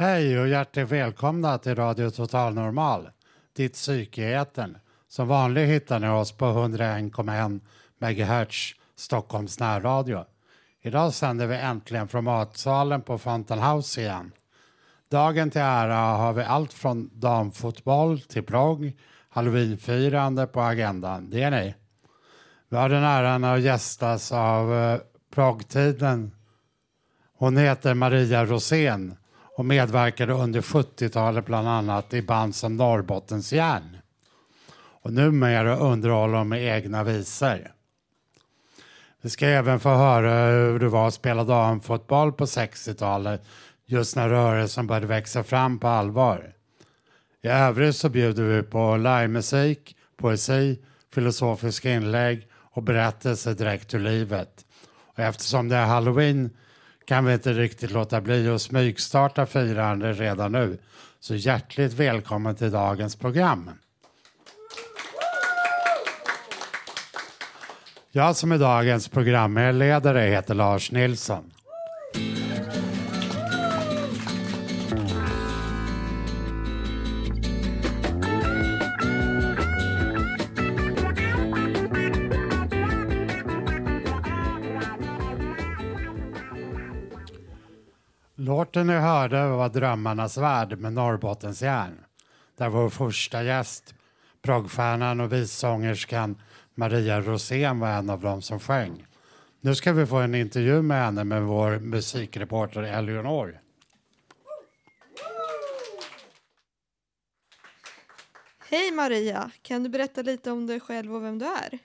Hej och hjärtligt välkomna till Radio Total Normal, ditt psykeetern. Som vanligt hittar ni oss på 101,1 MHz Stockholms närradio. Idag sänder vi äntligen från matsalen på Fountain House igen. Dagen till ära har vi allt från damfotboll till progg, halloweenfirande på agendan. Det är ni. Vi har den äran att gästas av eh, proggtiden. Hon heter Maria Rosén och medverkade under 70-talet bland annat i band som Norrbottens järn. Och numera underhåller hon med egna visor. Vi ska även få höra hur det var att spela damfotboll på 60-talet just när rörelsen började växa fram på allvar. I övrigt så bjuder vi på livemusik, poesi, filosofiska inlägg och berättelser direkt ur livet. Och eftersom det är halloween kan vi inte riktigt låta bli att smygstarta firandet redan nu. Så hjärtligt välkommen till dagens program. Jag som är dagens programledare heter Lars Nilsson. Låten ni hörde var Drömmarnas värld med Norrbottens järn. Där vår första gäst, proggstjärnan och vissångerskan Maria Rosén var en av dem som sjöng. Nu ska vi få en intervju med henne med vår musikreporter Eleonor. Hej Maria, kan du berätta lite om dig själv och vem du är?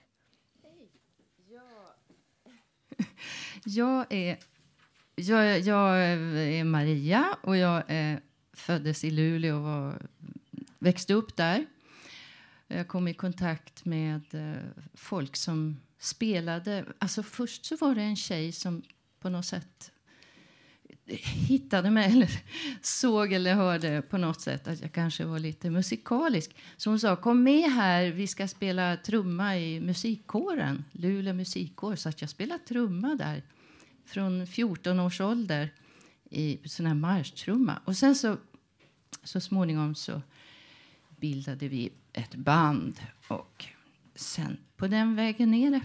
Jag är, jag, jag är Maria och jag är, föddes i Luleå och var, växte upp där. Jag kom i kontakt med eh, folk som spelade. Alltså först så var det en tjej som på något sätt hittade mig eller såg eller hörde på något sätt att jag kanske var lite musikalisk. Så hon sa kom med här, vi ska spela trumma i musikkåren, Luleå musikkår. Så att jag spelade trumma där från 14 års ålder i sån här marschtrumma. Och sen så, så småningom så bildade vi ett band och sen på den vägen är det.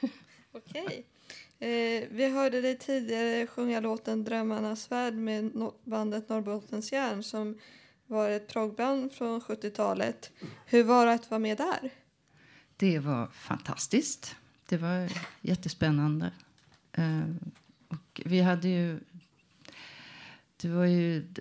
Okej. Eh, vi hörde dig tidigare sjunga låten Drömmarnas värld med no- bandet Norrbottens järn som var ett proggband från 70-talet. Hur var det att vara med där? Det var fantastiskt. Det var jättespännande. Eh, och vi hade ju... Det var ju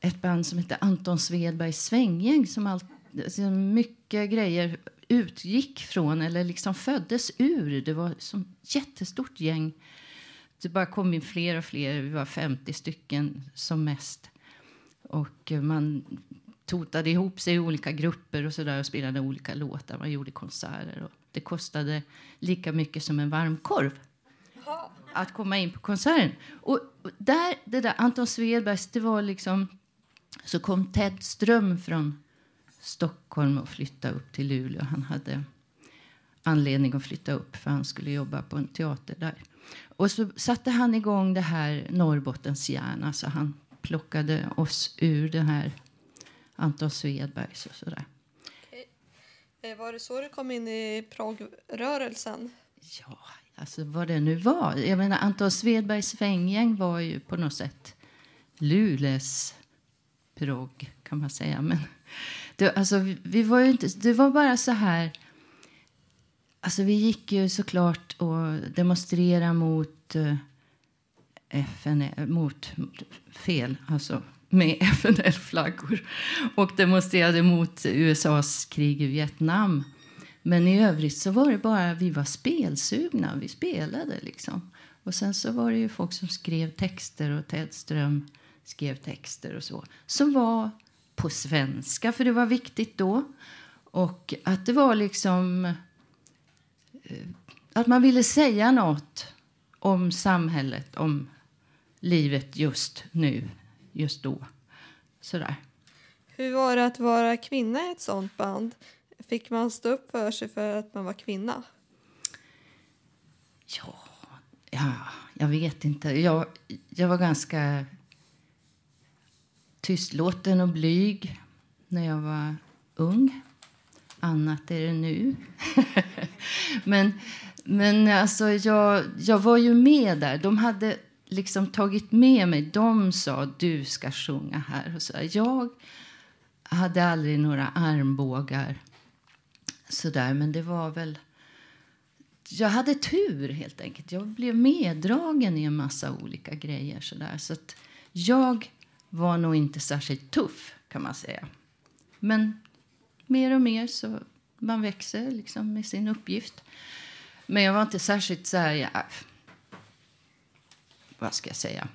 ett band som hette Anton Svedbergs svänggäng som all, alltså mycket grejer utgick från eller liksom föddes ur. Det var som jättestort gäng. Det bara kom in fler och fler. Vi var 50 stycken som mest. Och man totade ihop sig i olika grupper och så där och spelade olika låtar. Man gjorde konserter. Och det kostade lika mycket som en varm korv att komma in på konserten. Och där, det där Anton Svedbergs, det var liksom... Så kom Ted Ström från Stockholm och flyttade upp till Luleå. Han hade anledning att flytta upp för han skulle jobba på en teater där. Och så satte han igång det här Norrbottens järn. Alltså han plockade oss ur det här Anton Svedbergs och sådär. Eh, Var det så du kom in i proggrörelsen? Ja, alltså vad det nu var. Jag menar, Anton Svedbergs svänggäng var ju på något sätt Lules progg, kan man säga. Men det, alltså, vi, vi var ju inte, det var bara så här... Alltså, vi gick ju såklart och demonstrerade mot uh, FN, mot fel, alltså med FNL-flaggor och demonstrerade mot USAs krig i Vietnam. Men i övrigt så var det bara, vi var spelsugna, vi spelade liksom. Och sen så var det ju folk som skrev texter och Ted Ström skrev texter och så, som var på svenska, för det var viktigt då. Och att det var liksom... Eh, att man ville säga nåt om samhället, om livet just nu, just då. Sådär. Hur var det att vara kvinna i ett sånt band? Fick man stå upp för sig för att man var kvinna? Ja, ja jag vet inte. Jag, jag var ganska tystlåten och blyg när jag var ung. Annat är det nu. men men alltså, jag, jag var ju med där. De hade liksom tagit med mig. De sa du ska sjunga här. Och så. Jag hade aldrig några armbågar sådär. men det var väl... Jag hade tur, helt enkelt. Jag blev meddragen i en massa olika grejer. Sådär. så att jag var nog inte särskilt tuff, kan man säga. Men mer och mer så man växer liksom med sin uppgift. Men jag var inte särskilt så här, ja, vad ska jag säga,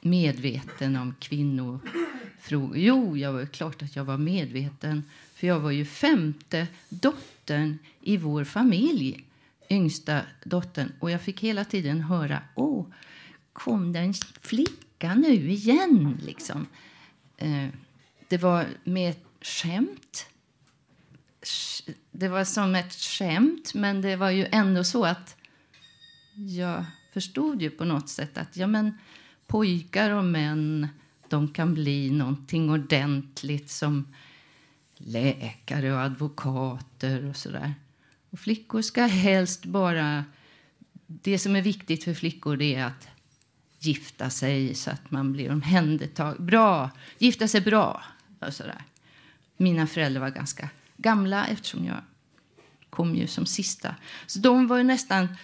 medveten om kvinnofrågor. Jo, jag var klart att jag var medveten. För jag var ju femte dottern i vår familj. Yngsta dottern. Och jag fick hela tiden höra, åh, kom det en flicka nu igen? Liksom. Eh, det var med ett skämt det var som ett skämt, men det var ju ändå så att jag förstod ju på något sätt att ja, men pojkar och män de kan bli någonting ordentligt som läkare och advokater och sådär. Och flickor ska helst bara... Det som är viktigt för flickor det är att gifta sig så att man blir omhändertagen. Bra! Gifta sig bra! Och sådär. Mina föräldrar var ganska gamla eftersom jag kom ju som sista. Så de var ju nästan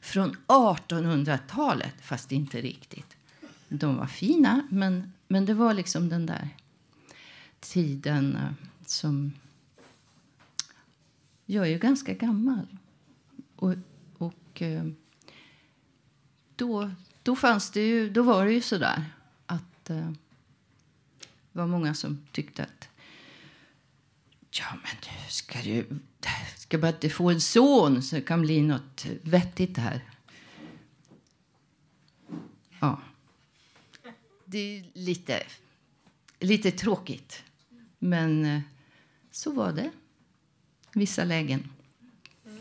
från 1800-talet, fast inte riktigt. De var fina, men, men det var liksom den där tiden eh, som... Jag är ju ganska gammal. Och, och eh, då, då, fanns det ju, då var det ju så där att eh, det var många som tyckte att Ja, men du ska ju ska bara inte få en son så det kan bli något vettigt här. Ja. Det är lite, lite tråkigt. Men eh, så var det. Vissa lägen. Mm.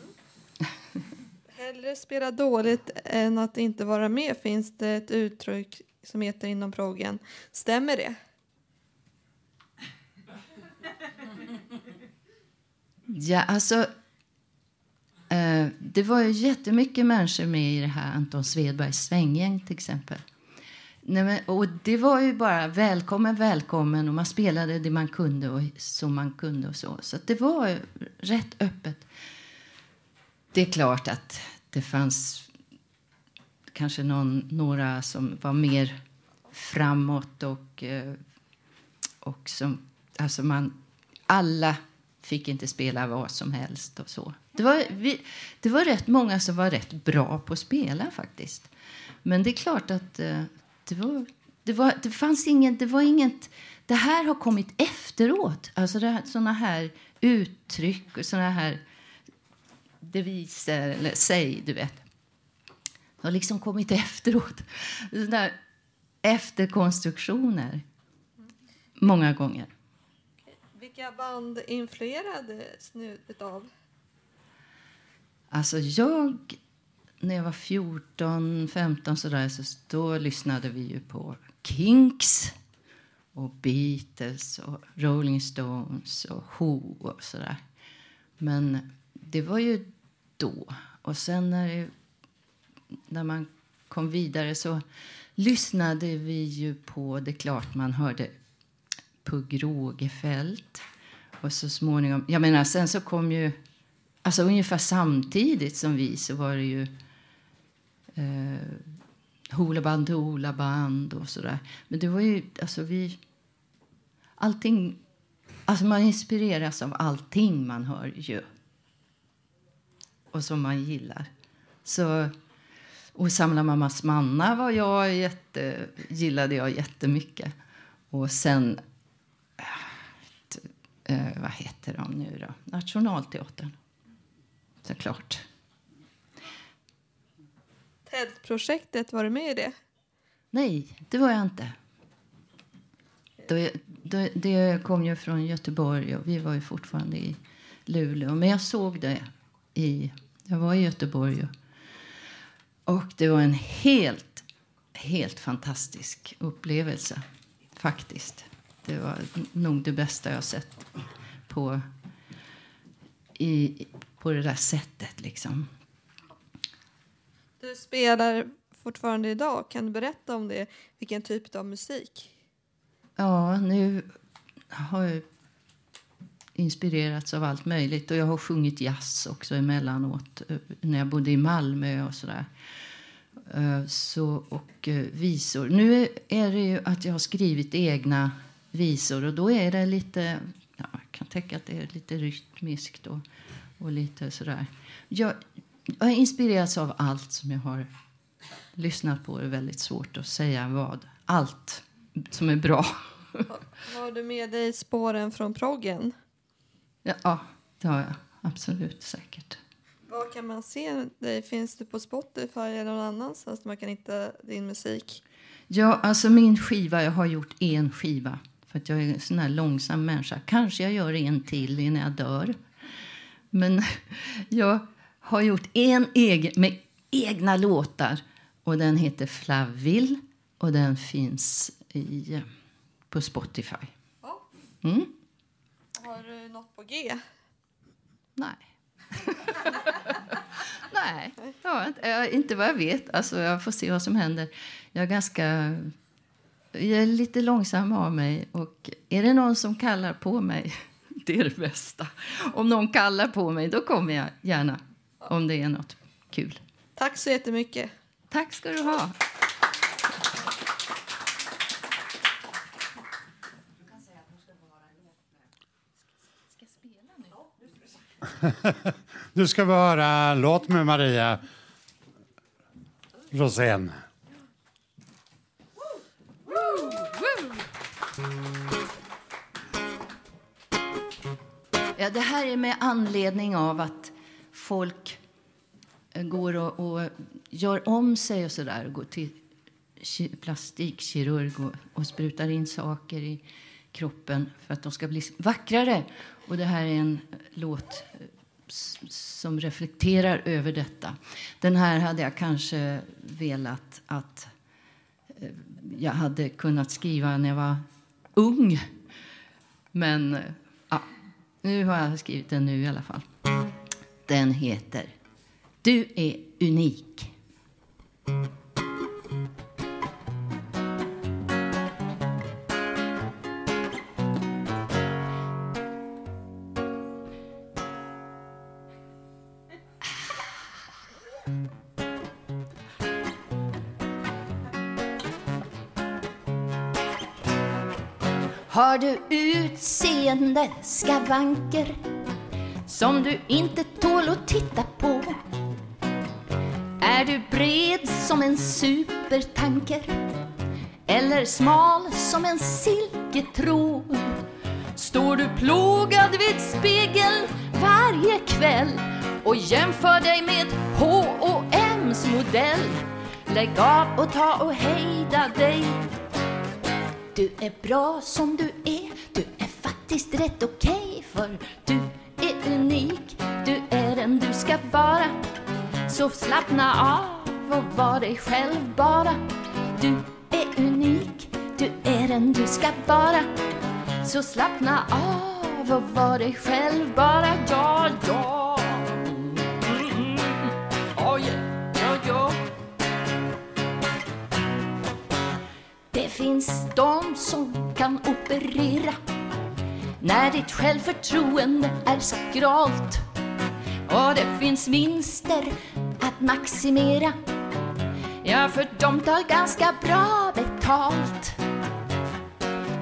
Hellre spela dåligt än att inte vara med finns det ett uttryck som heter inom proggen. Stämmer det? Ja, alltså... Eh, det var ju jättemycket människor med i det här Anton Svedbergs svänggäng till exempel. Nej, men, och det var ju bara välkommen, välkommen och man spelade det man kunde och som man kunde och så. Så det var rätt öppet. Det är klart att det fanns kanske någon, några som var mer framåt och, eh, och som, alltså man, alla fick inte spela vad som helst. och så. Det var, vi, det var rätt många som var rätt bra på att spela faktiskt. Men det är klart att uh, det, var, det, var, det fanns ingen, det var inget... Det här har kommit efteråt. Alltså det här, såna här uttryck och såna här deviser, eller säg, du vet. Det har liksom kommit efteråt. Sådana efterkonstruktioner. Många gånger. Vilka band influerades nu av? Alltså jag, när jag var 14, 15 sådär, så då lyssnade vi ju på Kinks och Beatles och Rolling Stones och Who och sådär. Men det var ju då. Och sen när, det, när man kom vidare så lyssnade vi ju på, det är klart man hörde Pugh Rogefeldt. Och så småningom, jag menar sen så kom ju, alltså ungefär samtidigt som vi så var det ju eh, Hoola till Holaband och sådär. Men det var ju, alltså vi, allting, alltså man inspireras av allting man hör ju. Och som man gillar. Så Och Samla mammas manna var jag jätte, gillade jag jättemycket. Och sen... Äh, vad heter de nu då? Nationalteatern. Såklart. TED-projektet, var du med i det? Nej, det var jag inte. Det, då, det kom ju från Göteborg och vi var ju fortfarande i Luleå. Men jag såg det i... Jag var i Göteborg och, och det var en helt, helt fantastisk upplevelse, faktiskt. Det var nog det bästa jag sett på, i, på det där sättet, liksom. Du spelar fortfarande idag. Kan du berätta om det? Vilken typ av musik? Ja, nu har jag inspirerats av allt möjligt. Och jag har sjungit jazz också emellanåt eh, när jag bodde i Malmö och sådär. Eh, så, och eh, visor. Nu är det ju att jag har skrivit egna visor och då är det lite, ja, jag kan tänka att det är lite rytmiskt och, och lite sådär. Jag, jag har inspirerats av allt som jag har lyssnat på. Det är väldigt svårt att säga vad. Allt som är bra. Har du med dig spåren från proggen? Ja, det har jag. Absolut, säkert. Var kan man se dig? Finns du på Spotify eller någon annanstans där man kan hitta din musik? Ja, alltså min skiva, jag har gjort en skiva. För att jag är en sån här långsam människa. Kanske jag gör en till innan jag dör. Men jag har gjort en egen, med egna låtar. Och den heter Flavil och den finns i, på Spotify. Mm? Har du något på G? Nej. Nej, ja, inte, inte vad jag vet. Alltså, jag får se vad som händer. Jag är ganska... Jag är lite långsam av mig. Och är det någon som kallar på mig, det är det bästa. Om någon kallar på mig, då kommer jag gärna. Om det är något kul. Tack så jättemycket. Tack ska du ha. Du ska höra Låt med Maria Rosén. Ja, det här är med anledning av att folk eh, går och, och gör om sig och så där. Går till plastikkirurg och, och sprutar in saker i kroppen för att de ska bli vackrare. Och det här är en eh, låt eh, som reflekterar över detta. Den här hade jag kanske velat att jag hade kunnat skriva när jag var ung. Men ja, nu har jag skrivit den nu i alla fall. Den heter Du är unik. Har du utseende skavanker som du inte tål att titta på? Är du bred som en supertanker eller smal som en silketråd? Står du plågad vid spegeln varje kväll och jämför dig med H&M's modell? Lägg av och ta och hejda dig du är bra som du är, du är faktiskt rätt okej för du unik, du är den du ska vara. Så slappna av och var dig själv bara. Du är unik, du är den du ska vara. Så slappna av och var dig själv bara. Ja, ja. Mm, oh, yeah. ja, ja. Det finns de som kan operera när ditt självförtroende är skralt. Och det finns vinster att maximera. Ja, för de tar ganska bra betalt.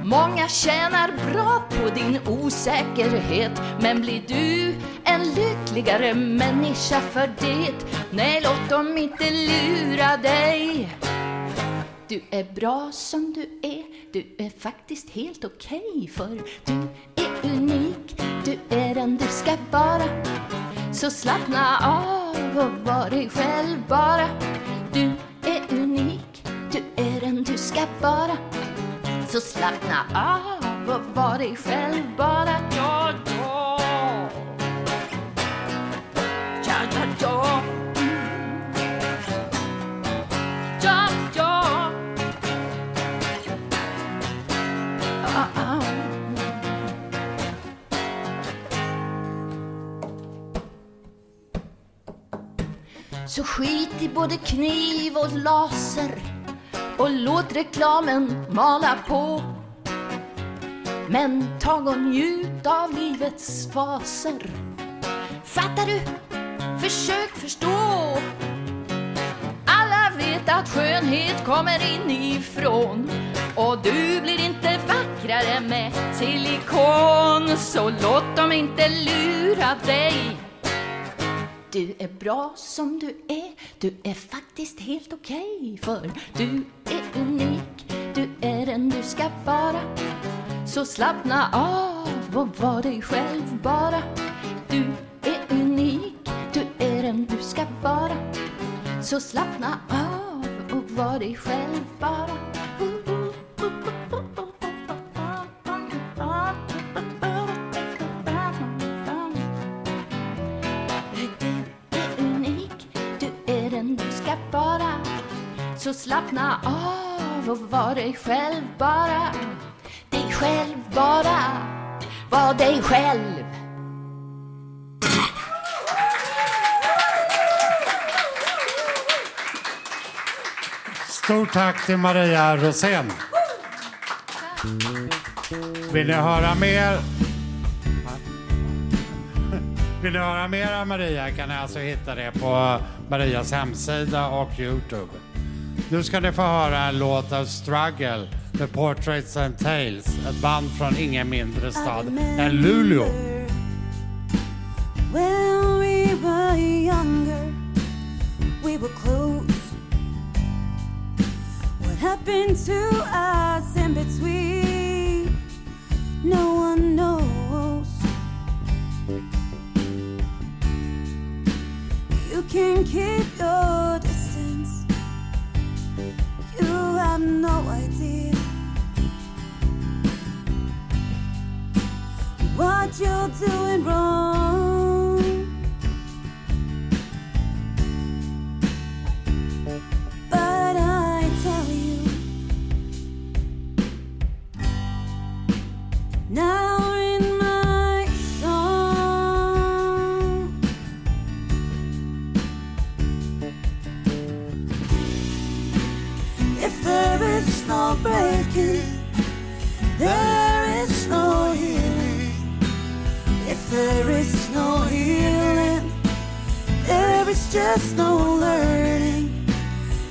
Många tjänar bra på din osäkerhet Men blir du en lyckligare människa för det. Nej, låt dem inte lura dig. Du är bra som du är, du är faktiskt helt okej okay, för du är unik, du är den du ska vara. Så slappna av och var dig själv bara. Du är unik, du är den du ska vara. Så slappna av och var dig själv bara. Ja, ja. Så skit i både kniv och laser och låt reklamen mala på. Men tag och njut av livets faser. Fattar du? Försök förstå. Alla vet att skönhet kommer inifrån och du blir inte vackrare med silikon. Så låt dem inte lura dig. Du är bra som du är, du är faktiskt helt okej okay, för du är unik, du är den du ska vara. Så slappna av och var dig själv bara. Du är unik, du är den du ska vara. Så slappna av och var dig själv bara. Så slappna av och var dig själv bara. Dig själv bara. Var dig själv. Stort tack till Maria Rosén. Vill ni höra mer? Vill ni höra mer av Maria kan ni alltså hitta det på Marias hemsida och Youtube. Nu ska ni få höra en låt av Struggle med Portraits and Tales, ett band från ingen mindre stad än Luleå. When we were younger, we were close. What happened to us in between? No one knows. You can keep your no idea what you're doing wrong. If there is no breaking, there is no healing. If there is no healing, there is just no learning.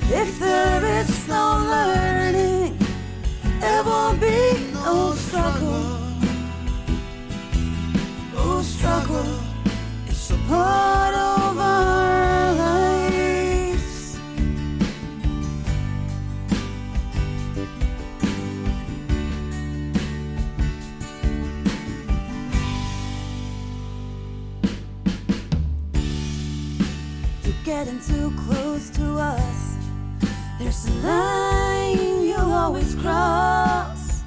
If there is no learning, there will be no struggle. No struggle. It's a part of getting too close to us. There's a line you always cross,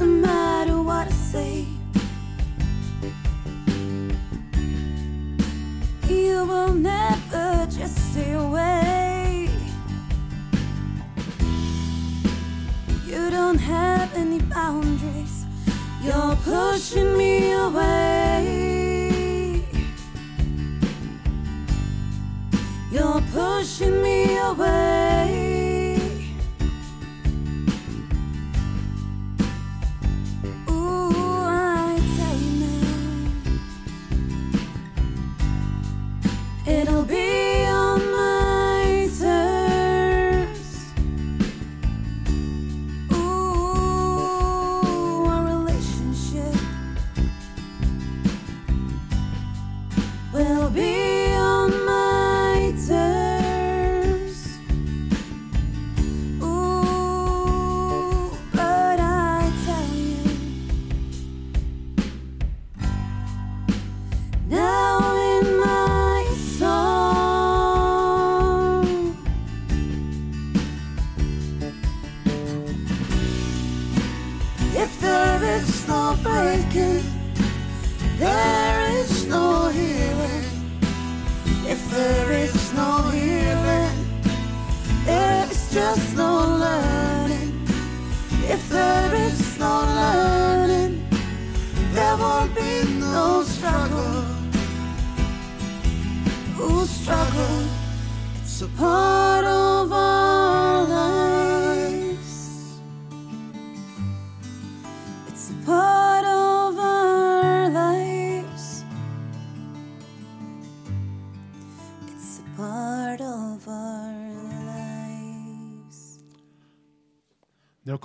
no matter what I say. You will never just stay away. You don't have any boundaries. You're pushing me away. Pushing me away.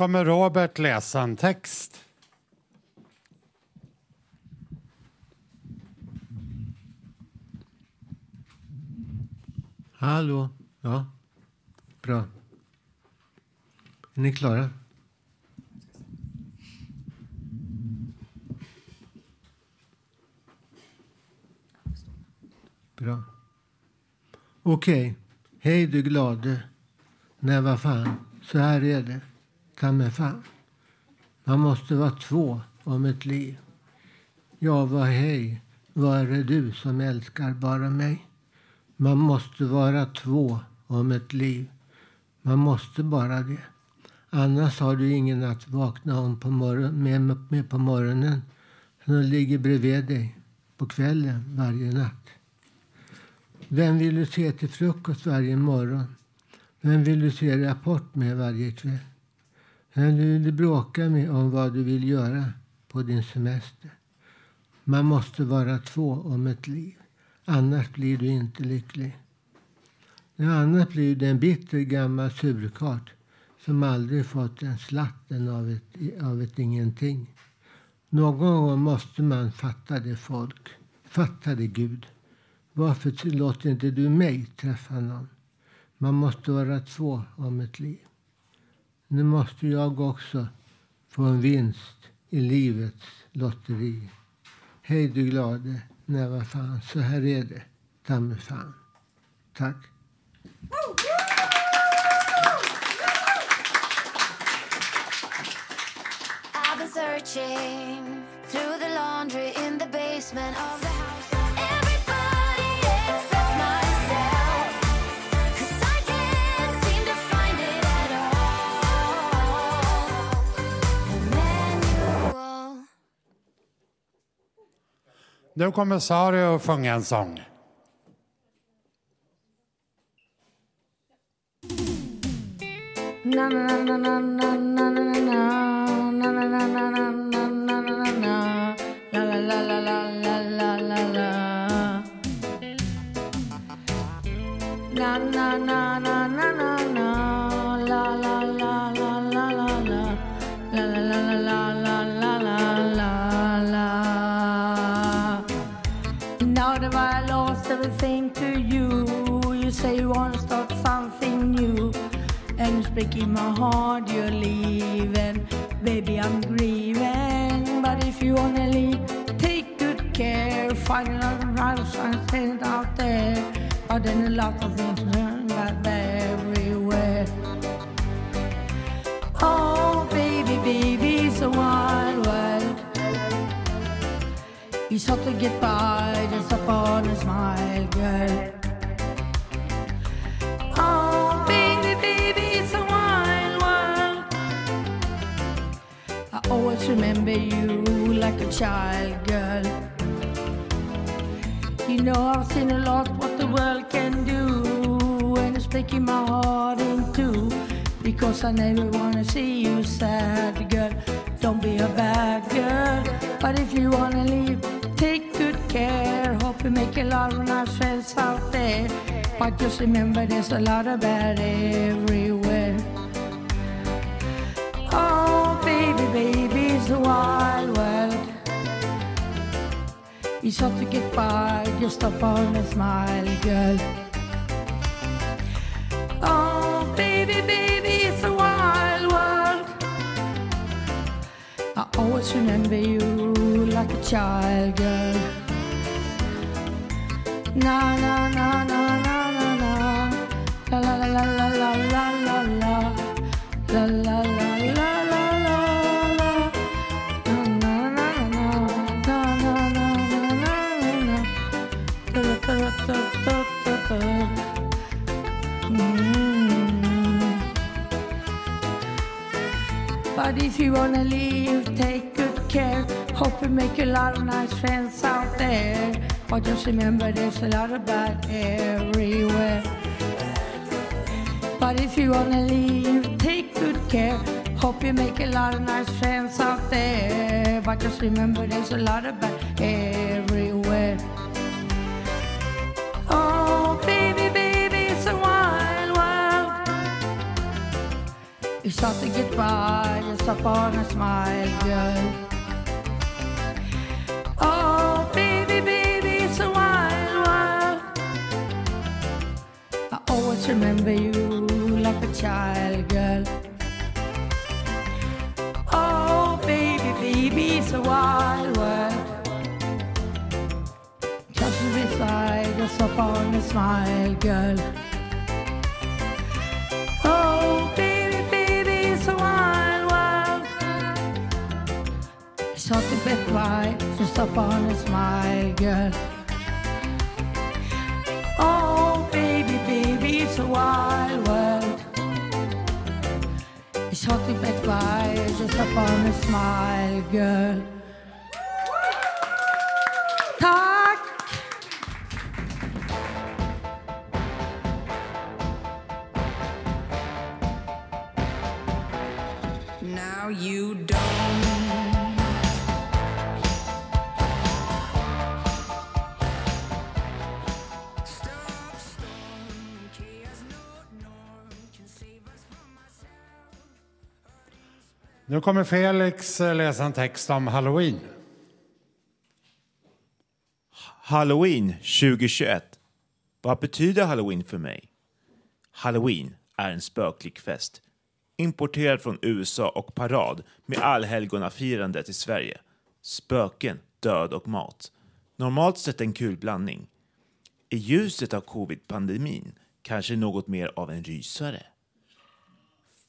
Kommer Robert läsa en text. Hallå? Ja. Bra. Är ni klara? Bra. Okej. Hej du glade. Nej, vad fan. Så här är det. Ta mig fan. Man måste vara två om ett liv. Ja, vad hej. Vad är det du som älskar bara mig? Man måste vara två om ett liv. Man måste bara det. Annars har du ingen att vakna om på morgon, med, med på morgonen som ligger bredvid dig på kvällen varje natt. Vem vill du se till frukost varje morgon? Vem vill du se Rapport med varje kväll? Du vill du bråka med om vad du vill göra på din semester? Man måste vara två om ett liv. Annars blir du inte lycklig. Annars blir du en bitter gammal surkart som aldrig fått en slatten av ett, av ett ingenting. Någon gång måste man fatta det folk. Fatta det Gud. Varför låter inte du mig träffa någon? Man måste vara två om ett liv. Nu måste jag också få en vinst i livets lotteri. Hej du glade. Nej, vad fan, så här är det. Ta mig fan. Tack. I've been searching through the laundry in the basement of Nu kommer Sari att sjunga en sång. Na na na na na na na na na na na na na na everything to you, you say you wanna start something new. And it's breaking my heart you're leaving. Baby, I'm grieving. But if you wanna leave, take good care. Find another house and stand out there. But then a lot of things turn back everywhere. Oh, baby, baby, it's a wild. It's hard to get by just upon a smile, girl. Oh, baby, baby, it's a wild world. I always remember you like a child, girl. You know, I've seen a lot what the world can do, and it's breaking my heart in two. Because I never wanna see you sad, girl. Don't be a bad girl. But if you wanna leave, care. Hope you make a lot of nice friends out there. But just remember, there's a lot of bad everywhere. Oh, baby, baby, it's a wild world. It's hard to get by just upon a smile, girl. Oh, baby, baby, it's a wild world. I always remember you like a child, girl na na na na na na na la la la la la la la la la la la la la la la la na na na na na na na na na na na na na na na na na na na But if you wanna leave, take good care. Hope you make a lot of nice friends out there. But just remember, there's a lot of bad everywhere. But if you wanna leave, take good care. Hope you make a lot of nice friends out there. But just remember, there's a lot of bad everywhere. Oh, baby, baby, it's a wild world. It's hard to get by just upon a smile, girl. Child, girl. Oh, baby, baby, it's a wild world. Just beside us upon a smile, girl. Oh, baby, baby, it's a wild world. It's hard to bet why, just upon a smile, girl. Oh, baby, baby, it's a wild world talking you back by just upon a smile, girl. Kommer Felix eh, läsa en text om halloween. Halloween 2021. Vad betyder halloween för mig? Halloween är en spöklik fest. Importerad från USA och parad med allhelgonafirande till Sverige. Spöken, död och mat. Normalt sett en kul blandning. I ljuset av covid-pandemin kanske något mer av en rysare.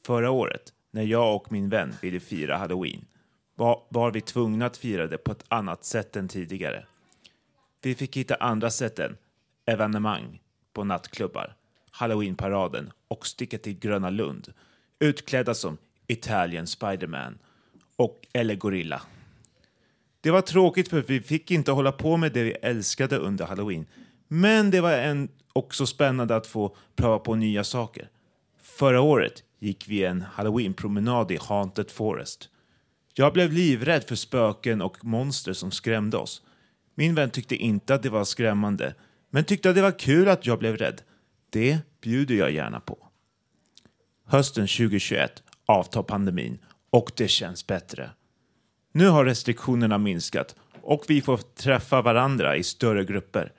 Förra året, när jag och min vän ville fira halloween, var, var vi tvungna att fira det på ett annat sätt än tidigare. Vi fick hitta andra sätt än evenemang på nattklubbar, halloweenparaden och sticka till Gröna Lund utklädda som Italian Spiderman och eller Gorilla. Det var tråkigt för vi fick inte hålla på med det vi älskade under halloween. Men det var en, också spännande att få pröva på nya saker. Förra året gick vi en halloweenpromenad i Haunted Forest. Jag blev livrädd för spöken och monster som skrämde oss. Min vän tyckte inte att det var skrämmande, men tyckte att det var kul att jag blev rädd. Det bjuder jag gärna på. Hösten 2021 avtar pandemin och det känns bättre. Nu har restriktionerna minskat och vi får träffa varandra i större grupper.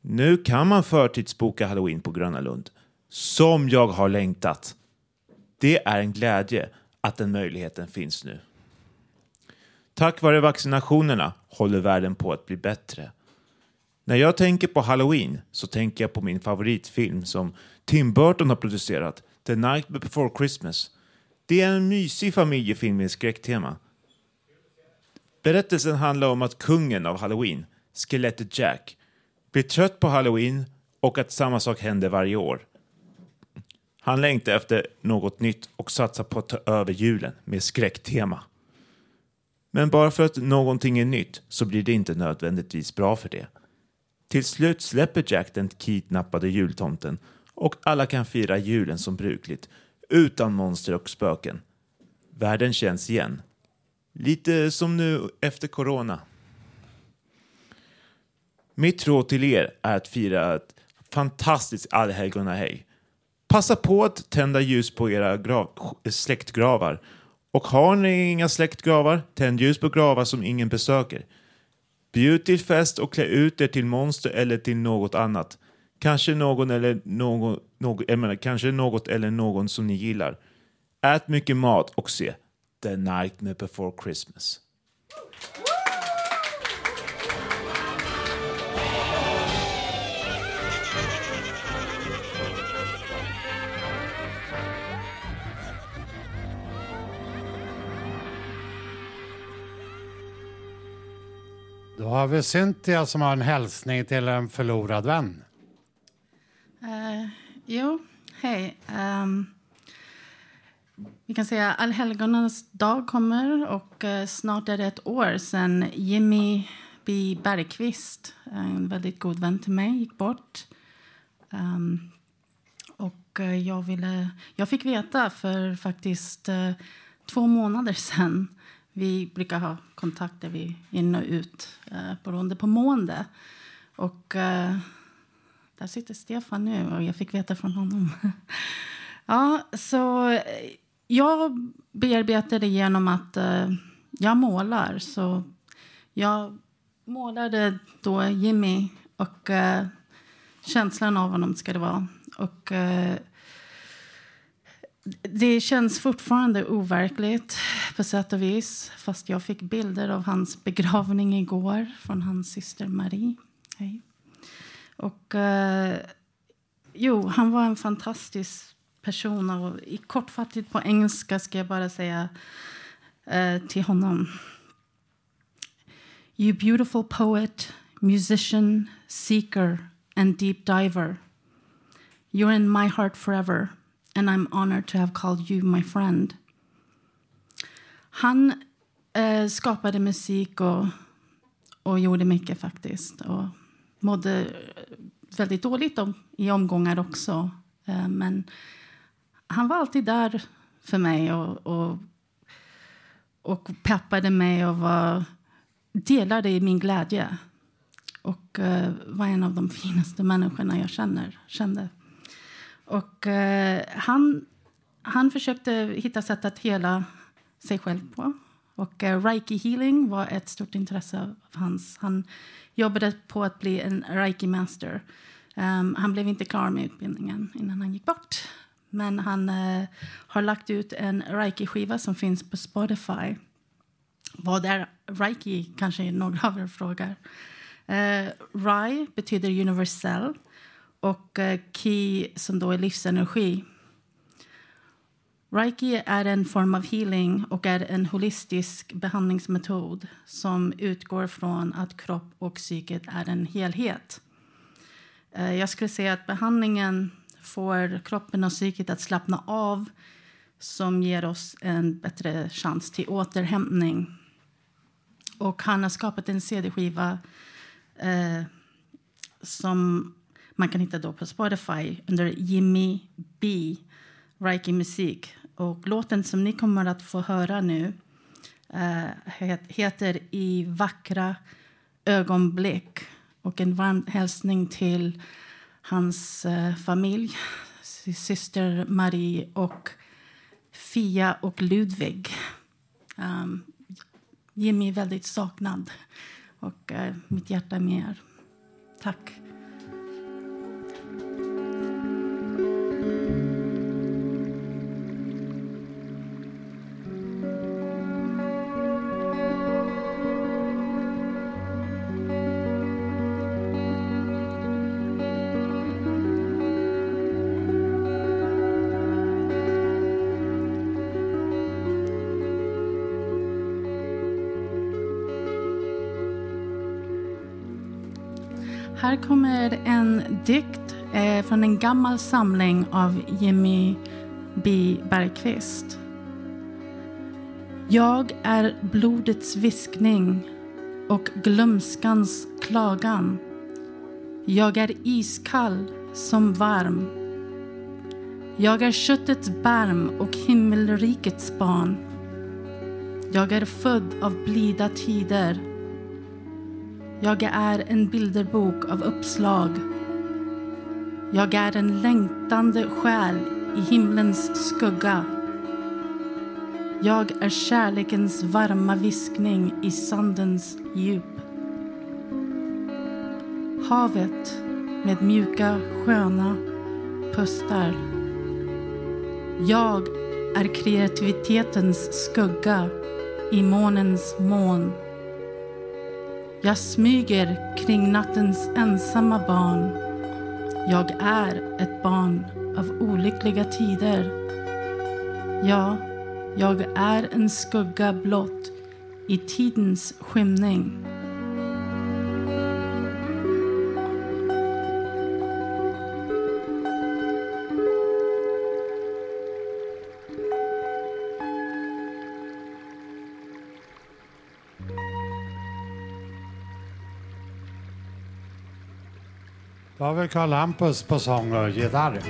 Nu kan man förtidsboka halloween på Gröna Lund, som jag har längtat. Det är en glädje att den möjligheten finns nu. Tack vare vaccinationerna håller världen på att bli bättre. När jag tänker på halloween så tänker jag på min favoritfilm som Tim Burton har producerat, The Night Before Christmas. Det är en mysig familjefilm med skräcktema. Berättelsen handlar om att kungen av halloween, skelettet Jack, blir trött på halloween och att samma sak händer varje år. Han längtar efter något nytt och satsar på att ta över julen med skräcktema. Men bara för att någonting är nytt så blir det inte nödvändigtvis bra för det. Till slut släpper Jack den kidnappade jultomten och alla kan fira julen som brukligt utan monster och spöken. Världen känns igen. Lite som nu efter corona. Mitt råd till er är att fira ett fantastiskt allhelgonahej. Passa på att tända ljus på era grav, släktgravar. Och har ni inga släktgravar, tänd ljus på gravar som ingen besöker. Bjud till fest och klä ut er till monster eller till något annat. Kanske någon eller någon, någon, jag menar, kanske något eller någon som ni gillar. Ät mycket mat och se The Nightmare Before Christmas. Då har vi Cynthia som har en hälsning till en förlorad vän. Uh, jo, hej. Um, Vi kan säga allhelgonas dag kommer och uh, snart är det ett år sedan Jimmy B. Bergqvist, en väldigt god vän till mig, gick bort. Um, och uh, jag, ville, jag fick veta för faktiskt två månader sedan. Vi brukar ha kontakter vi in och ut eh, beroende på mående. Och eh, där sitter Stefan nu och jag fick veta från honom. ja, så eh, jag bearbetar det genom att eh, jag målar. Så jag målade då Jimmy och eh, känslan av honom ska det vara. Och eh, det känns fortfarande overkligt på sätt och vis. Fast jag fick bilder av hans begravning igår från hans syster Marie. Hej. Och eh, jo, han var en fantastisk person. Och i kortfattigt på engelska ska jag bara säga eh, till honom. You beautiful poet, musician, seeker and deep diver. You're in my heart forever, and I'm honored to have called you my friend. Han eh, skapade musik och, och gjorde mycket faktiskt. Och mådde eh, väldigt dåligt om, i omgångar också. Eh, men han var alltid där för mig och, och, och peppade mig och var, delade i min glädje. Och eh, var en av de finaste människorna jag känner, kände. Och eh, han, han försökte hitta sätt att hela sig själv på. Och eh, reiki healing var ett stort intresse av hans. Han jobbade på att bli en reiki master. Um, han blev inte klar med utbildningen innan han gick bort. Men han eh, har lagt ut en reiki-skiva som finns på Spotify. Vad är reiki? Kanske några av er frågar. Eh, Rai betyder universell och eh, Ki som då är livsenergi. Reiki är en form av healing och är en holistisk behandlingsmetod som utgår från att kropp och psyket är en helhet. Eh, jag skulle säga att behandlingen får kroppen och psyket att slappna av som ger oss en bättre chans till återhämtning. Och han har skapat en cd-skiva eh, som man kan hitta då på Spotify under Jimmy B, Reiki Musik. Och låten som ni kommer att få höra nu uh, heter I vackra ögonblick. Och en varm hälsning till hans uh, familj, syster Marie och Fia och Ludvig. Um, Jimmy är väldigt saknad och uh, mitt hjärta är med er. Tack. Här kommer en dikt eh, från en gammal samling av Jimmy B. Bergqvist. Jag är blodets viskning och glömskans klagan. Jag är iskall som varm. Jag är köttets barm och himmelrikets barn. Jag är född av blida tider. Jag är en bilderbok av uppslag. Jag är en längtande själ i himlens skugga. Jag är kärlekens varma viskning i sandens djup. Havet med mjuka, sköna pustar. Jag är kreativitetens skugga i månens moln. Jag smyger kring nattens ensamma barn. Jag är ett barn av olyckliga tider. Ja, jag är en skugga blott i tidens skymning. Över Karl Hampus på sång och gitarr.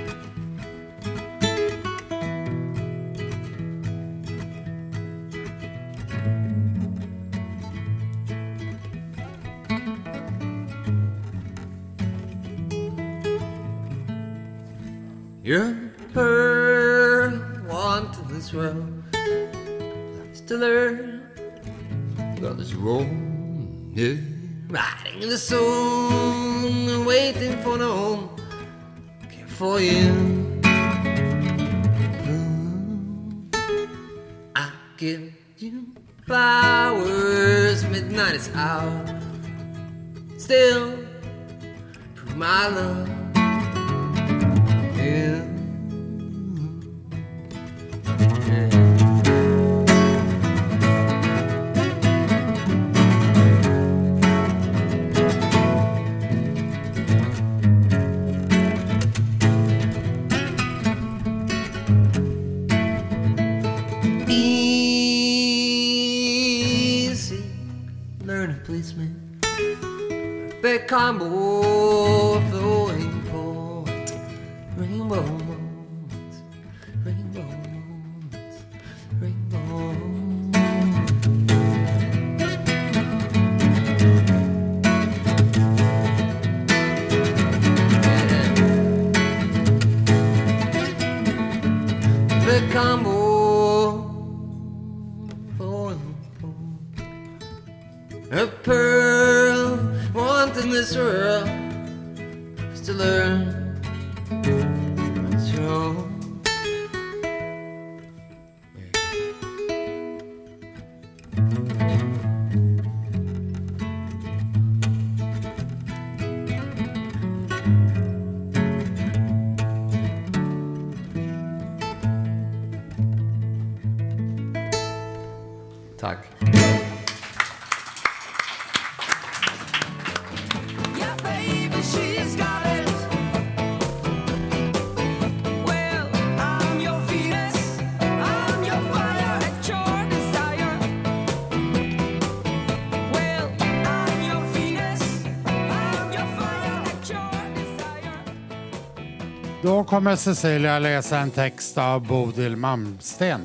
Kommer Cecilia läsa en text av Bodil Malmsten.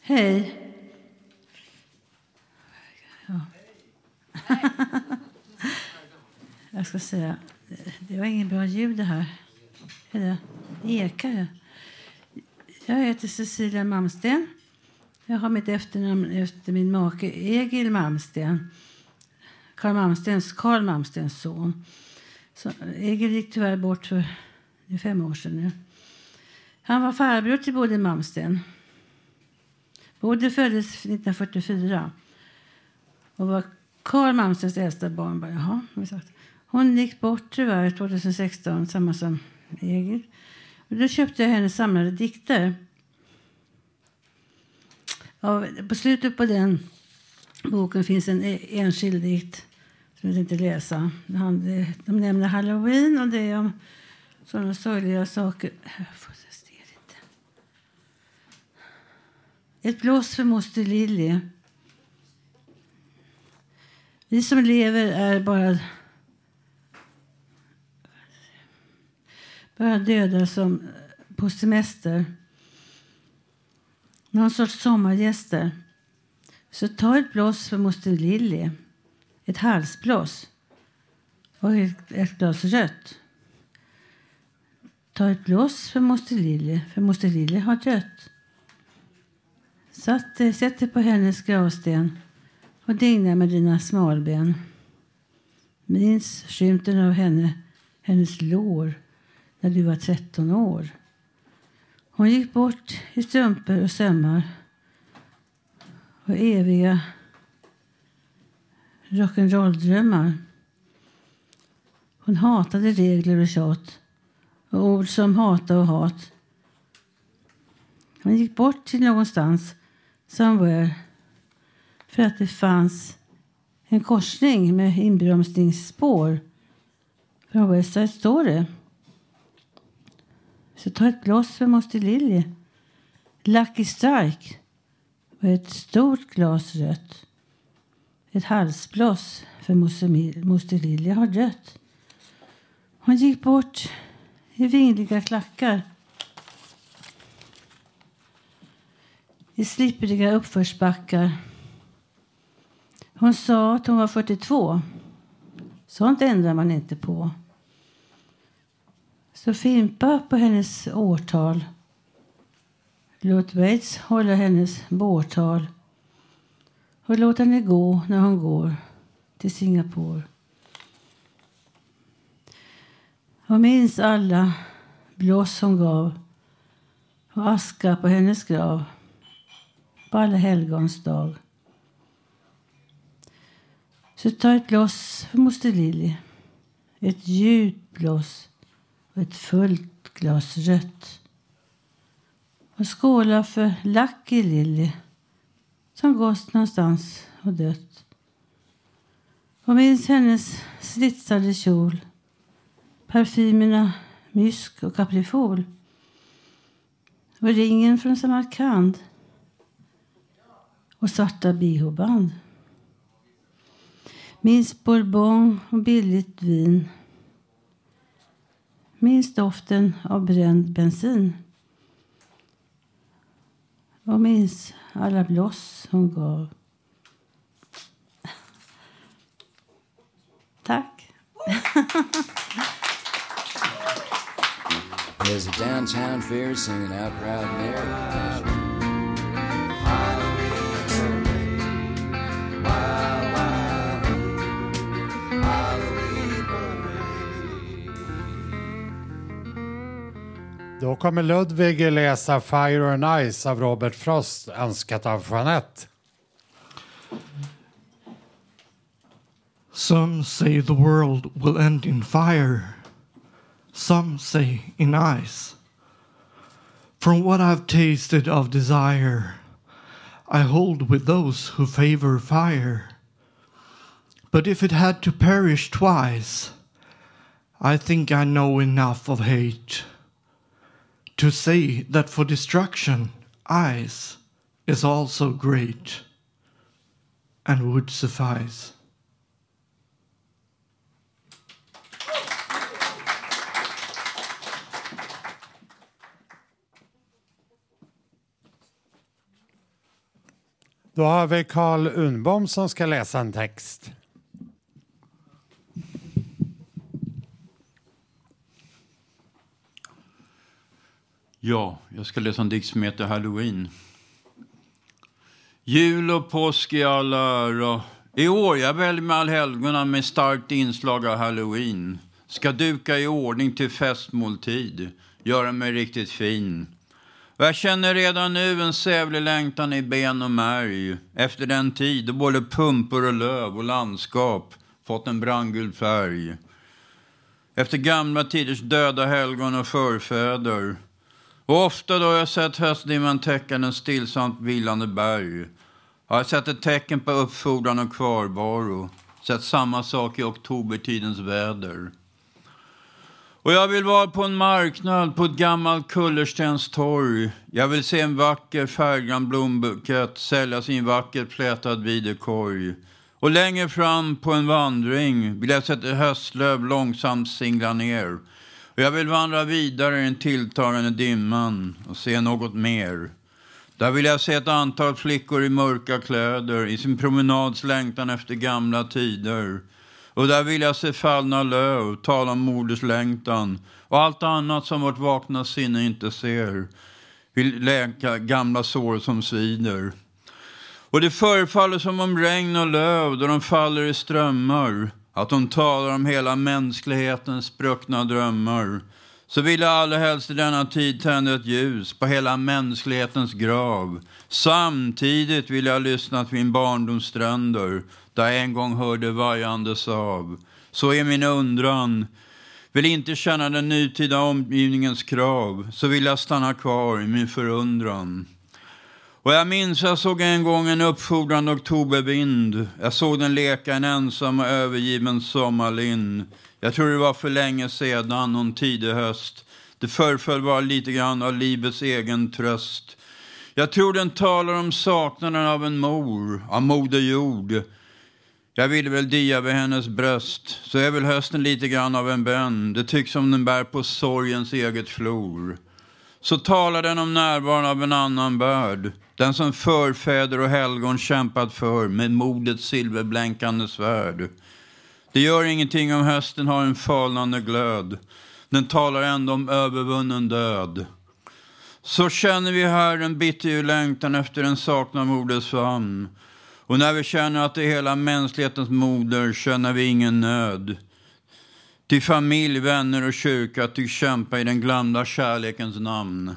Hej. Ja. Jag ska säga, det var inget bra ljud det här. Det? Ekar det? Jag heter Cecilia Malmsten. Jag har mitt efternamn efter min make Egil Malmsten. Karl Malmstens, Karl Malmstens son. Så Egil gick tyvärr bort för fem år sedan nu. Han var farbror till Bodil Malmsten. Bodil föddes 1944 och var Karl Malmstens äldsta barn. Bara, Jaha, sagt. Hon gick bort tyvärr 2016, samma som Egil. Och då köpte jag hennes samlade dikter. Av, på slutet på den boken finns en e-, enskild dikt som jag tänkte läsa. Han, de nämner halloween och det är om sådana sorgliga saker. Ett blås för moster Lilly. Vi som lever är bara bara döda som på semester. Någon sorts sommargäster. Så ta ett blås för moster Lilly. Ett halsblås. Och ett, ett glas rött. Ta ett blås för moster Lilly, för moster Lilly har dött. Satt, eh, sätt dig på hennes gravsten och digna med dina smalben. Minns skymten av henne, hennes lår, när du var 13 år. Hon gick bort i strumpor och sömmar och eviga rock'n'roll-drömmar. Hon hatade regler och tjat och ord som hata och hat. Hon gick bort till någonstans, somewhere, för att det fanns en korsning med inbromsningsspår från West Side Story. Så ta ett glas för moster Lilly. Lucky Strike och ett stort glas rött. Ett halsbloss för moster Lilja har dött. Hon gick bort i vingliga klackar. I slippriga uppförsbackar. Hon sa att hon var 42. Sånt ändrar man inte på. Så fimpa på hennes årtal. Låt Bates hålla hennes bårtal och låt henne gå när hon går till Singapore. Och minns alla blås hon gav och aska på hennes grav på alla helgons dag. Så ta ett bloss för moster Lilly. Ett djupt bloss och ett fullt glas rött. Och skåla för Lucky Lilly som gått någonstans och dött. Och minns hennes slitsade kjol, parfymerna mysk och kaprifol och ringen från Samarkand och svarta bihoband. Minns bourbon och billigt vin. Minns doften av bränd bensin. Och minns alla bloss hon gav. Tack. There's a downtown fair singing out proud Mary. Då kommer Ludvig läsa Fire and Ice av Robert Frost, önskat av Jeanette. Some say the world will end in fire. Some say in ice. From what I've tasted of desire, I hold with those who favor fire. But if it had to perish twice, I think I know enough of hate to say that for destruction, ice is also great and would suffice. Då har vi Carl Unbom som ska läsa en text. Ja, jag ska läsa en dikt som heter Halloween. Jul och påsk i all ära. I år jag väljer med allhelgona med starkt inslag av halloween. Ska duka i ordning till festmåltid. Göra mig riktigt fin. Och jag känner redan nu en sävlig längtan i ben och märg. Efter den tid då både pumpor och löv och landskap fått en brandgul färg. Efter gamla tiders döda helgon och förfäder. Och ofta då har jag sett höstdimman täcka den stillsamt vilande berg. Har jag sett ett tecken på uppfordran och kvarvaro. Sett samma sak i oktobertidens väder. Och jag vill vara på en marknad på ett gammalt kullerstenstorg. Jag vill se en vacker färggrann blombukett säljas i en vackert plätad videkorg. Och längre fram på en vandring vill jag se ett höstlöv långsamt singla ner. Jag vill vandra vidare i den tilltagande dimman och se något mer. Där vill jag se ett antal flickor i mörka kläder i sin promenads längtan efter gamla tider. Och där vill jag se fallna löv, tala om moderslängtan och allt annat som vårt vakna sinne inte ser. Vill läka gamla sår som svider. Och det förefaller som om regn och löv, då de faller i strömmar, att de talar om hela mänsklighetens spruckna drömmar. Så vill jag allra helst i denna tid tända ett ljus på hela mänsklighetens grav. Samtidigt vill jag lyssna till min barndoms stränder, där jag en gång hörde vajandes av Så är min undran, vill inte känna den nutida omgivningens krav, så vill jag stanna kvar i min förundran. Och jag minns jag såg en gång en uppfordrande oktobervind. Jag såg den leka en ensam och övergiven sommarlind. Jag tror det var för länge sedan, någon tidig höst. Det föreföll vara lite grann av livets egen tröst. Jag tror den talar om saknaden av en mor, av moder jord. Jag ville väl dia vid hennes bröst, så är väl hösten lite grann av en bön. Det tycks som den bär på sorgens eget flor. Så talar den om närvaron av en annan börd. Den som förfäder och helgon kämpat för med modets silverblänkande svärd. Det gör ingenting om hösten har en falnande glöd. Den talar ändå om övervunnen död. Så känner vi här en bitter längtan efter en saknad moders famn. Och när vi känner att det är hela mänsklighetens moder känner vi ingen nöd. Till familj, vänner och kyrka tycks kämpa i den glömda kärlekens namn.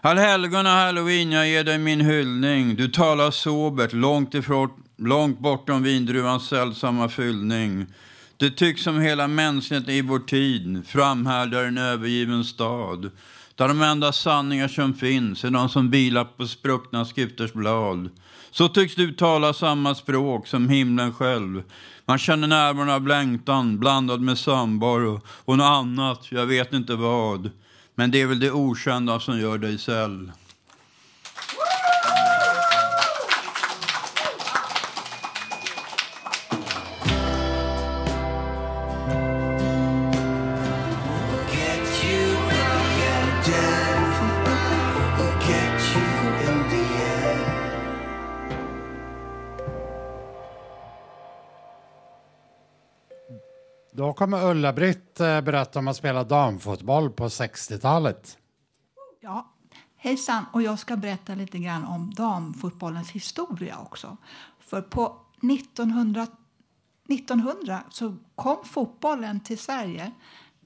Allhelgona halloween, jag ger dig min hyllning. Du talar sobert, långt, ifrån, långt bortom vindruvans sällsamma fyllning. Det tycks som hela mänskligheten i vår tid framhärdar en övergiven stad. Där de enda sanningar som finns är de som vilar på spruckna skrifters blad. Så tycks du tala samma språk som himlen själv. Man känner närvaron av längtan blandad med samvaro och något annat, jag vet inte vad. Men det är väl det okända som gör dig säll. Då kommer Ulla-Britt eh, berätta om att spela damfotboll på 60-talet. Ja, hejsan. Och jag ska berätta lite grann om damfotbollens historia också. För på 1900, 1900 så kom fotbollen till Sverige.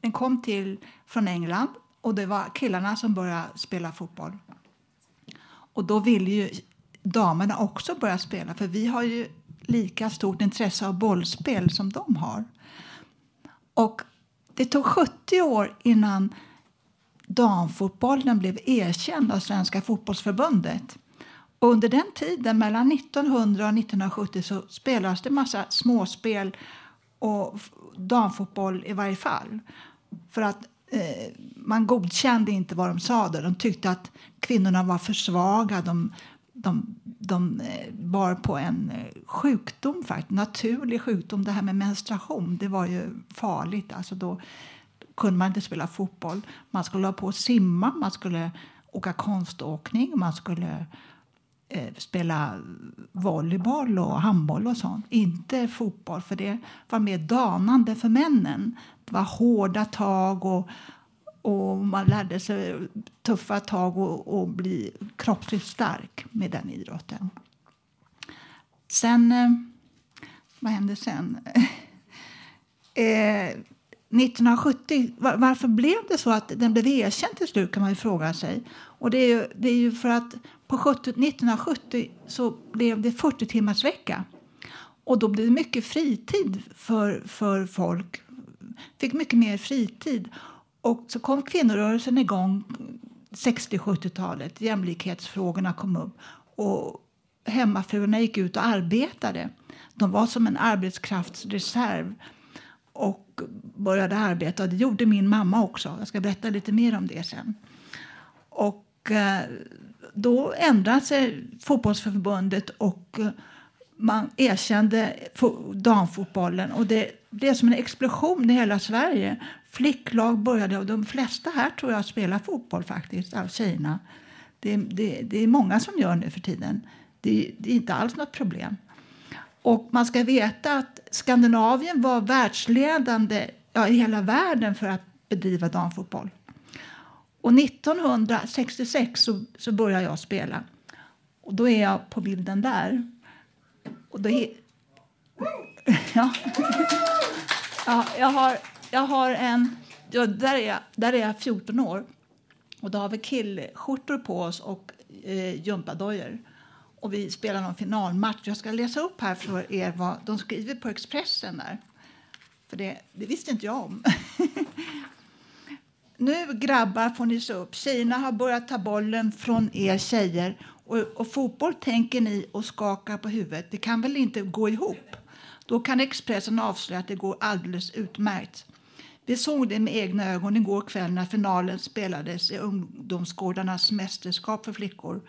Den kom till från England och det var killarna som började spela fotboll. Och då ville ju damerna också börja spela för vi har ju lika stort intresse av bollspel som de har. Och det tog 70 år innan damfotbollen blev erkänd av Svenska fotbollsförbundet. Och under den tiden, mellan 1900 och 1970, så spelades det massa småspel och damfotboll i varje fall. För att eh, man godkände inte vad de sa. Där. De tyckte att kvinnorna var för svaga. De, de, de eh, bar på en eh, sjukdom, faktiskt, naturlig sjukdom. Det här med menstruation, det var ju farligt. Alltså då kunde man inte spela fotboll. Man skulle ha på att simma, man skulle åka konståkning, man skulle eh, spela volleyboll och handboll och sånt. Inte fotboll, för det var mer danande för männen. Det var hårda tag och, och man lärde sig tuffa tag och, och bli kroppsligt stark med den idrotten. Sen... Eh, vad hände sen? eh, 1970, var, varför blev det så att den blev erkänd till slut kan man ju fråga sig. Och det är ju, det är ju för att på 70, 1970 så blev det 40 timmars vecka. Och då blev det mycket fritid för, för folk. Fick mycket mer fritid. Och så kom kvinnorörelsen igång 60-70-talet. Jämlikhetsfrågorna kom upp. Och hemmafruarna gick ut och arbetade. De var som en arbetskraftsreserv och började arbeta. Det gjorde min mamma också. Jag ska berätta lite mer om det sen. Och eh, då ändrade sig fotbollsförbundet och eh, man erkände damfotbollen. Och det blev som en explosion i hela Sverige. Flicklag började, och de flesta här tror jag spelar fotboll faktiskt, av tjejerna. Det, det, det är många som gör det för tiden. Det, det är inte alls något problem. Och man ska veta att Skandinavien var världsledande ja, i hela världen för att bedriva damfotboll. Och 1966 så, så började jag spela. Och då är jag på bilden där. Och då he- ja. ja, jag, har, jag har en... Ja, där, är jag, där är jag 14 år. Och då har vi killskjortor på oss och eh, gympadojor. Och vi spelar någon finalmatch. Jag ska läsa upp här för er vad de skriver på Expressen där. För det, det visste inte jag om. nu grabbar får ni se upp. Tjejerna har börjat ta bollen från er tjejer. Och, och fotboll tänker ni och skakar på huvudet. Det kan väl inte gå ihop? Då kan Expressen avslöja att det går alldeles utmärkt. Vi såg det med egna ögon igår kväll när finalen spelades i ungdomsgårdarnas mästerskap för flickor.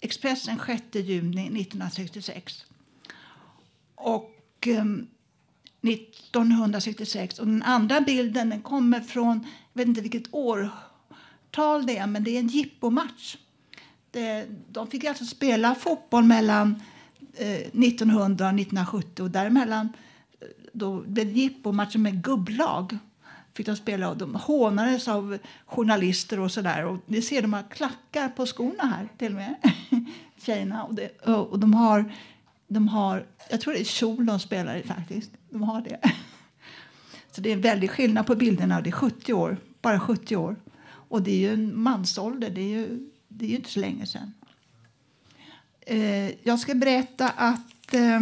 Expressen 6 juni 1966. Och eh, 1966. Och den andra bilden den kommer från, jag vet inte vilket årtal det är, men det är en jippomatch. Det, de fick alltså spela fotboll mellan eh, 1900 och 1970 och däremellan eh, då blev det jippomatcher med gubblag. Fick de spela och de hånades av journalister och sådär. Och ni ser de har klackar på skorna här till och med, tjejerna. Och, det, och de har, de har, jag tror det är kjol de spelar i faktiskt. De har det. Så det är en väldig skillnad på bilderna det är 70 år, bara 70 år. Och det är ju en mansålder, det är ju, det är ju inte så länge sedan. Eh, jag ska berätta att, eh,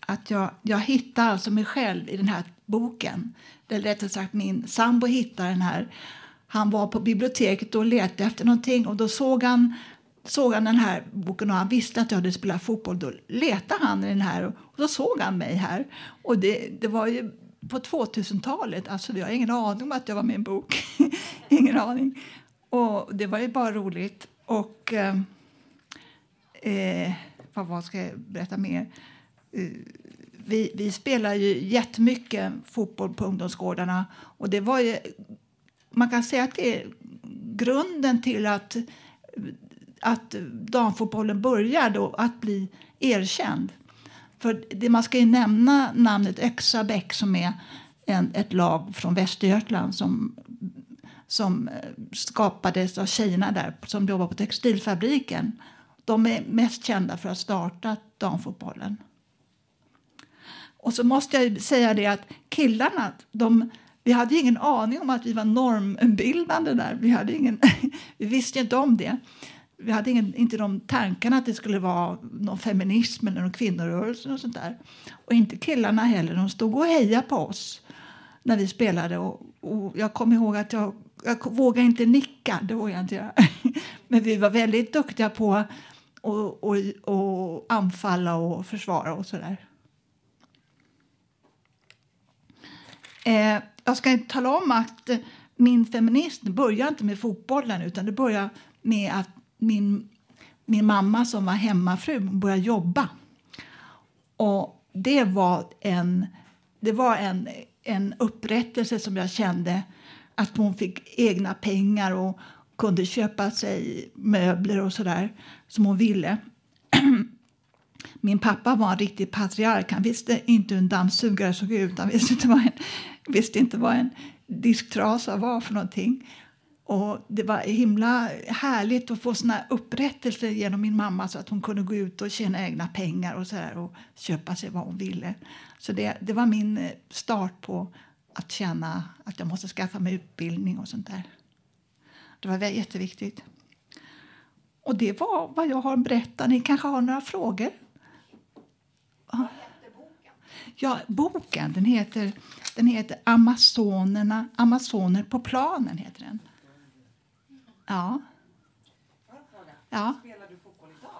att jag, jag hittar alltså mig själv i den här boken. Eller rättare sagt min sambo hittade den här. Han var på biblioteket och letade efter någonting och då såg han, såg han den här boken och han visste att jag hade spelat fotboll. Då letade han i den här och då såg han mig här. Och det, det var ju på 2000-talet. Alltså jag har ingen aning om att jag var med i en bok. ingen aning. Och det var ju bara roligt. Och eh, eh vad, vad ska jag berätta mer? Eh, vi, vi spelar ju jättemycket fotboll på ungdomsgårdarna. Och det var ju, man kan säga att det är grunden till att, att damfotbollen började att bli erkänd. För det, man ska ju nämna namnet Öxabäck som är en, ett lag från Västergötland som, som eh, skapades av tjejerna där som jobbar på textilfabriken. De är mest kända för att ha startat damfotbollen. Och så måste jag säga det att killarna, de, vi hade ingen aning om att vi var normbildande där. Vi, hade ingen, vi visste inte om det. Vi hade ingen, inte de tankarna att det skulle vara någon feminism eller någon kvinnorörelse och sånt där. Och inte killarna heller. De stod och hejade på oss när vi spelade. Och, och jag kommer ihåg att jag, jag vågade inte nicka. Det vågade jag inte göra. Men vi var väldigt duktiga på att och, och, och anfalla och försvara och sådär. Eh, jag ska inte tala om att min feminism börjar inte med fotbollen utan det börjar med att min, min mamma som var hemmafru började jobba. Och det var en, det var en, en upprättelse som jag kände att hon fick egna pengar och kunde köpa sig möbler och sådär som hon ville. Min pappa var en riktig patriark. Han visste inte hur en dammsugare såg ut. Han visste inte vad en, visste inte vad en disktrasa var för någonting. Och det var himla härligt att få såna upprättelser genom min mamma så att hon kunde gå ut och tjäna egna pengar och, så där, och köpa sig vad hon ville. Så det, det var min eh, start på att känna att jag måste skaffa mig utbildning och sånt där. Det var jätteviktigt. Och det var vad jag har berättat. Ni kanske har några frågor? Ja. Ja, boken den heter, den heter Amazonerna, Amazoner på planen. heter den. Ja. ja. Spelar du fotboll idag?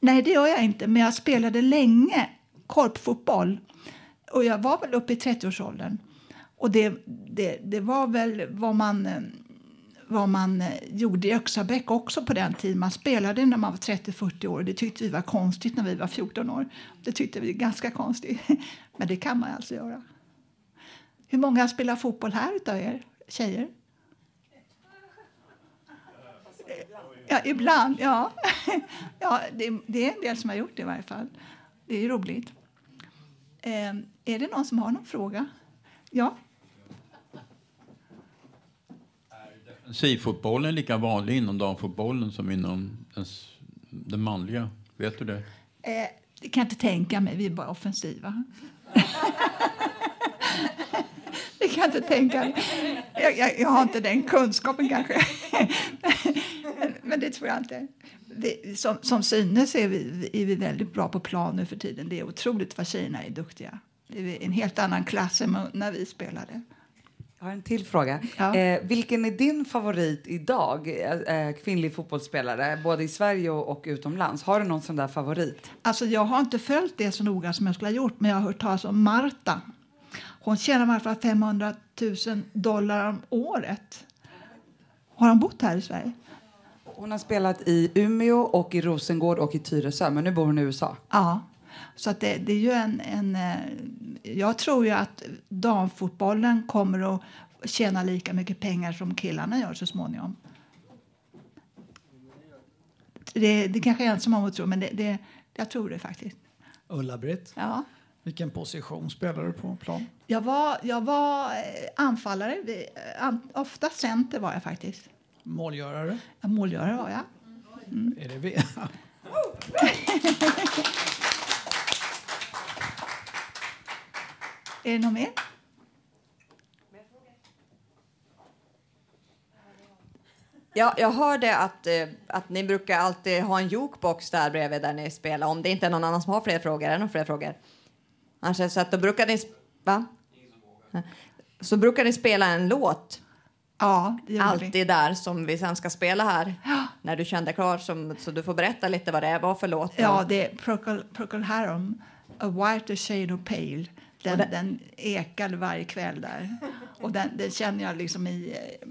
Nej, det gör jag inte. Men jag spelade länge korpfotboll. Och jag var väl uppe i 30-årsåldern. Och det, det, det var väl vad man, vad man eh, gjorde i Öxabäck också på den tiden. Man spelade när man var 30-40 år. Det tyckte vi var konstigt när vi var 14 år. Det tyckte vi ganska konstigt. Men det kan man alltså göra. Hur många spelar fotboll här utav er tjejer? Ja, ibland. Ja, ja det, det är en del som har gjort det i varje fall. Det är roligt. Eh, är det någon som har någon fråga? Ja? Sifotbollen lika vanlig inom damfotbollen som inom den, den manliga. Vet du det? Eh, det kan jag inte tänka mig. Vi är bara offensiva. det kan jag inte tänka. Jag, jag, jag har inte den kunskapen kanske. men, men det tror jag inte. Det, som, som synes är vi, är vi väldigt bra på plan nu för tiden. Det är otroligt vad tjejerna är duktiga. Det är en helt annan klass än när vi spelade. Jag har en till fråga. Eh, vilken är din favorit idag, eh, eh, kvinnlig fotbollsspelare, både i Sverige och, och utomlands? Har du någon sån där favorit? Alltså, jag har inte följt det så noga som jag skulle ha gjort, men jag har hört talas om Marta. Hon tjänar i alla fall 500 000 dollar om året. Har hon bott här i Sverige? Hon har spelat i Umeå, och i Rosengård och i Tyresö, men nu bor hon i USA. Ja, Så att det, det är ju en, en... eh, Jag tror ju att damfotbollen kommer att tjäna lika mycket pengar som killarna gör så småningom. Det, det kanske är en som man tror, men det, det, jag tror det faktiskt. Ulla-Britt, Ja. Vilken position spelar du på plan? Jag var, jag var eh, anfallare. Vi- eh, ofta center var jag faktiskt. Målgörare? Ja, Målgörare var jag. Mm. Är det V? Är det något mer? Ja, jag hörde att, eh, att ni brukar alltid ha en jukebox där bredvid där ni spelar. Om det inte är någon annan som har fler frågor. Är det någon fler frågor? Annars så att då brukar ni... Va? Så brukar ni spela en låt. Ja. Alltid där som vi sen ska spela här. När du kände klar. Som, så du får berätta lite vad det var för låt. Ja, det är Procol, Procol Harum, A White Shade of Pale. Den, det- den ekade varje kväll där. Och den, den känner jag liksom i... eh,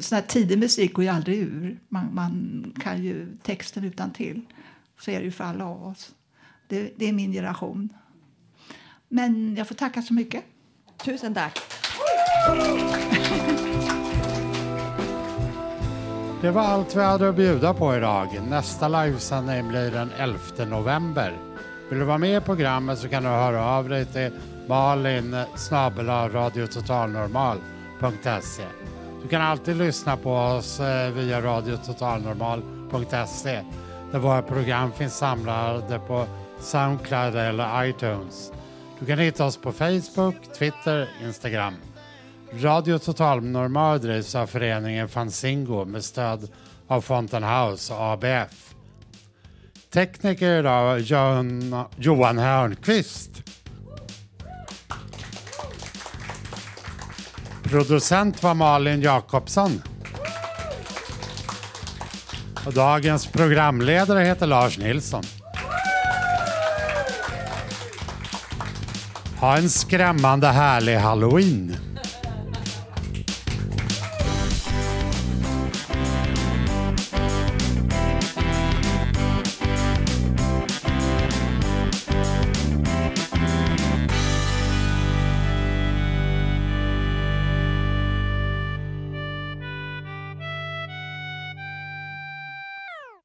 Sån här tidig musik går ju aldrig ur. Man, man kan ju texten utan till. Så är det ju för alla av oss. Det, det är min generation. Men jag får tacka så mycket. Tusen tack. Det var allt vi hade att bjuda på idag. Nästa livesändning blir den 11 november. Vill du vara med i programmet så kan du höra av dig till malin radiototalnormal.se. Du kan alltid lyssna på oss eh, via radiototalnormal.se där våra program finns samlade på Soundcloud eller iTunes. Du kan hitta oss på Facebook, Twitter, Instagram. Radio Total Normal drivs av föreningen Fanzingo med stöd av Fountain House och ABF. Tekniker idag Johan, Johan Hörnqvist. Producent var Malin Jakobsson. Och dagens programledare heter Lars Nilsson. Ha en skrämmande härlig halloween.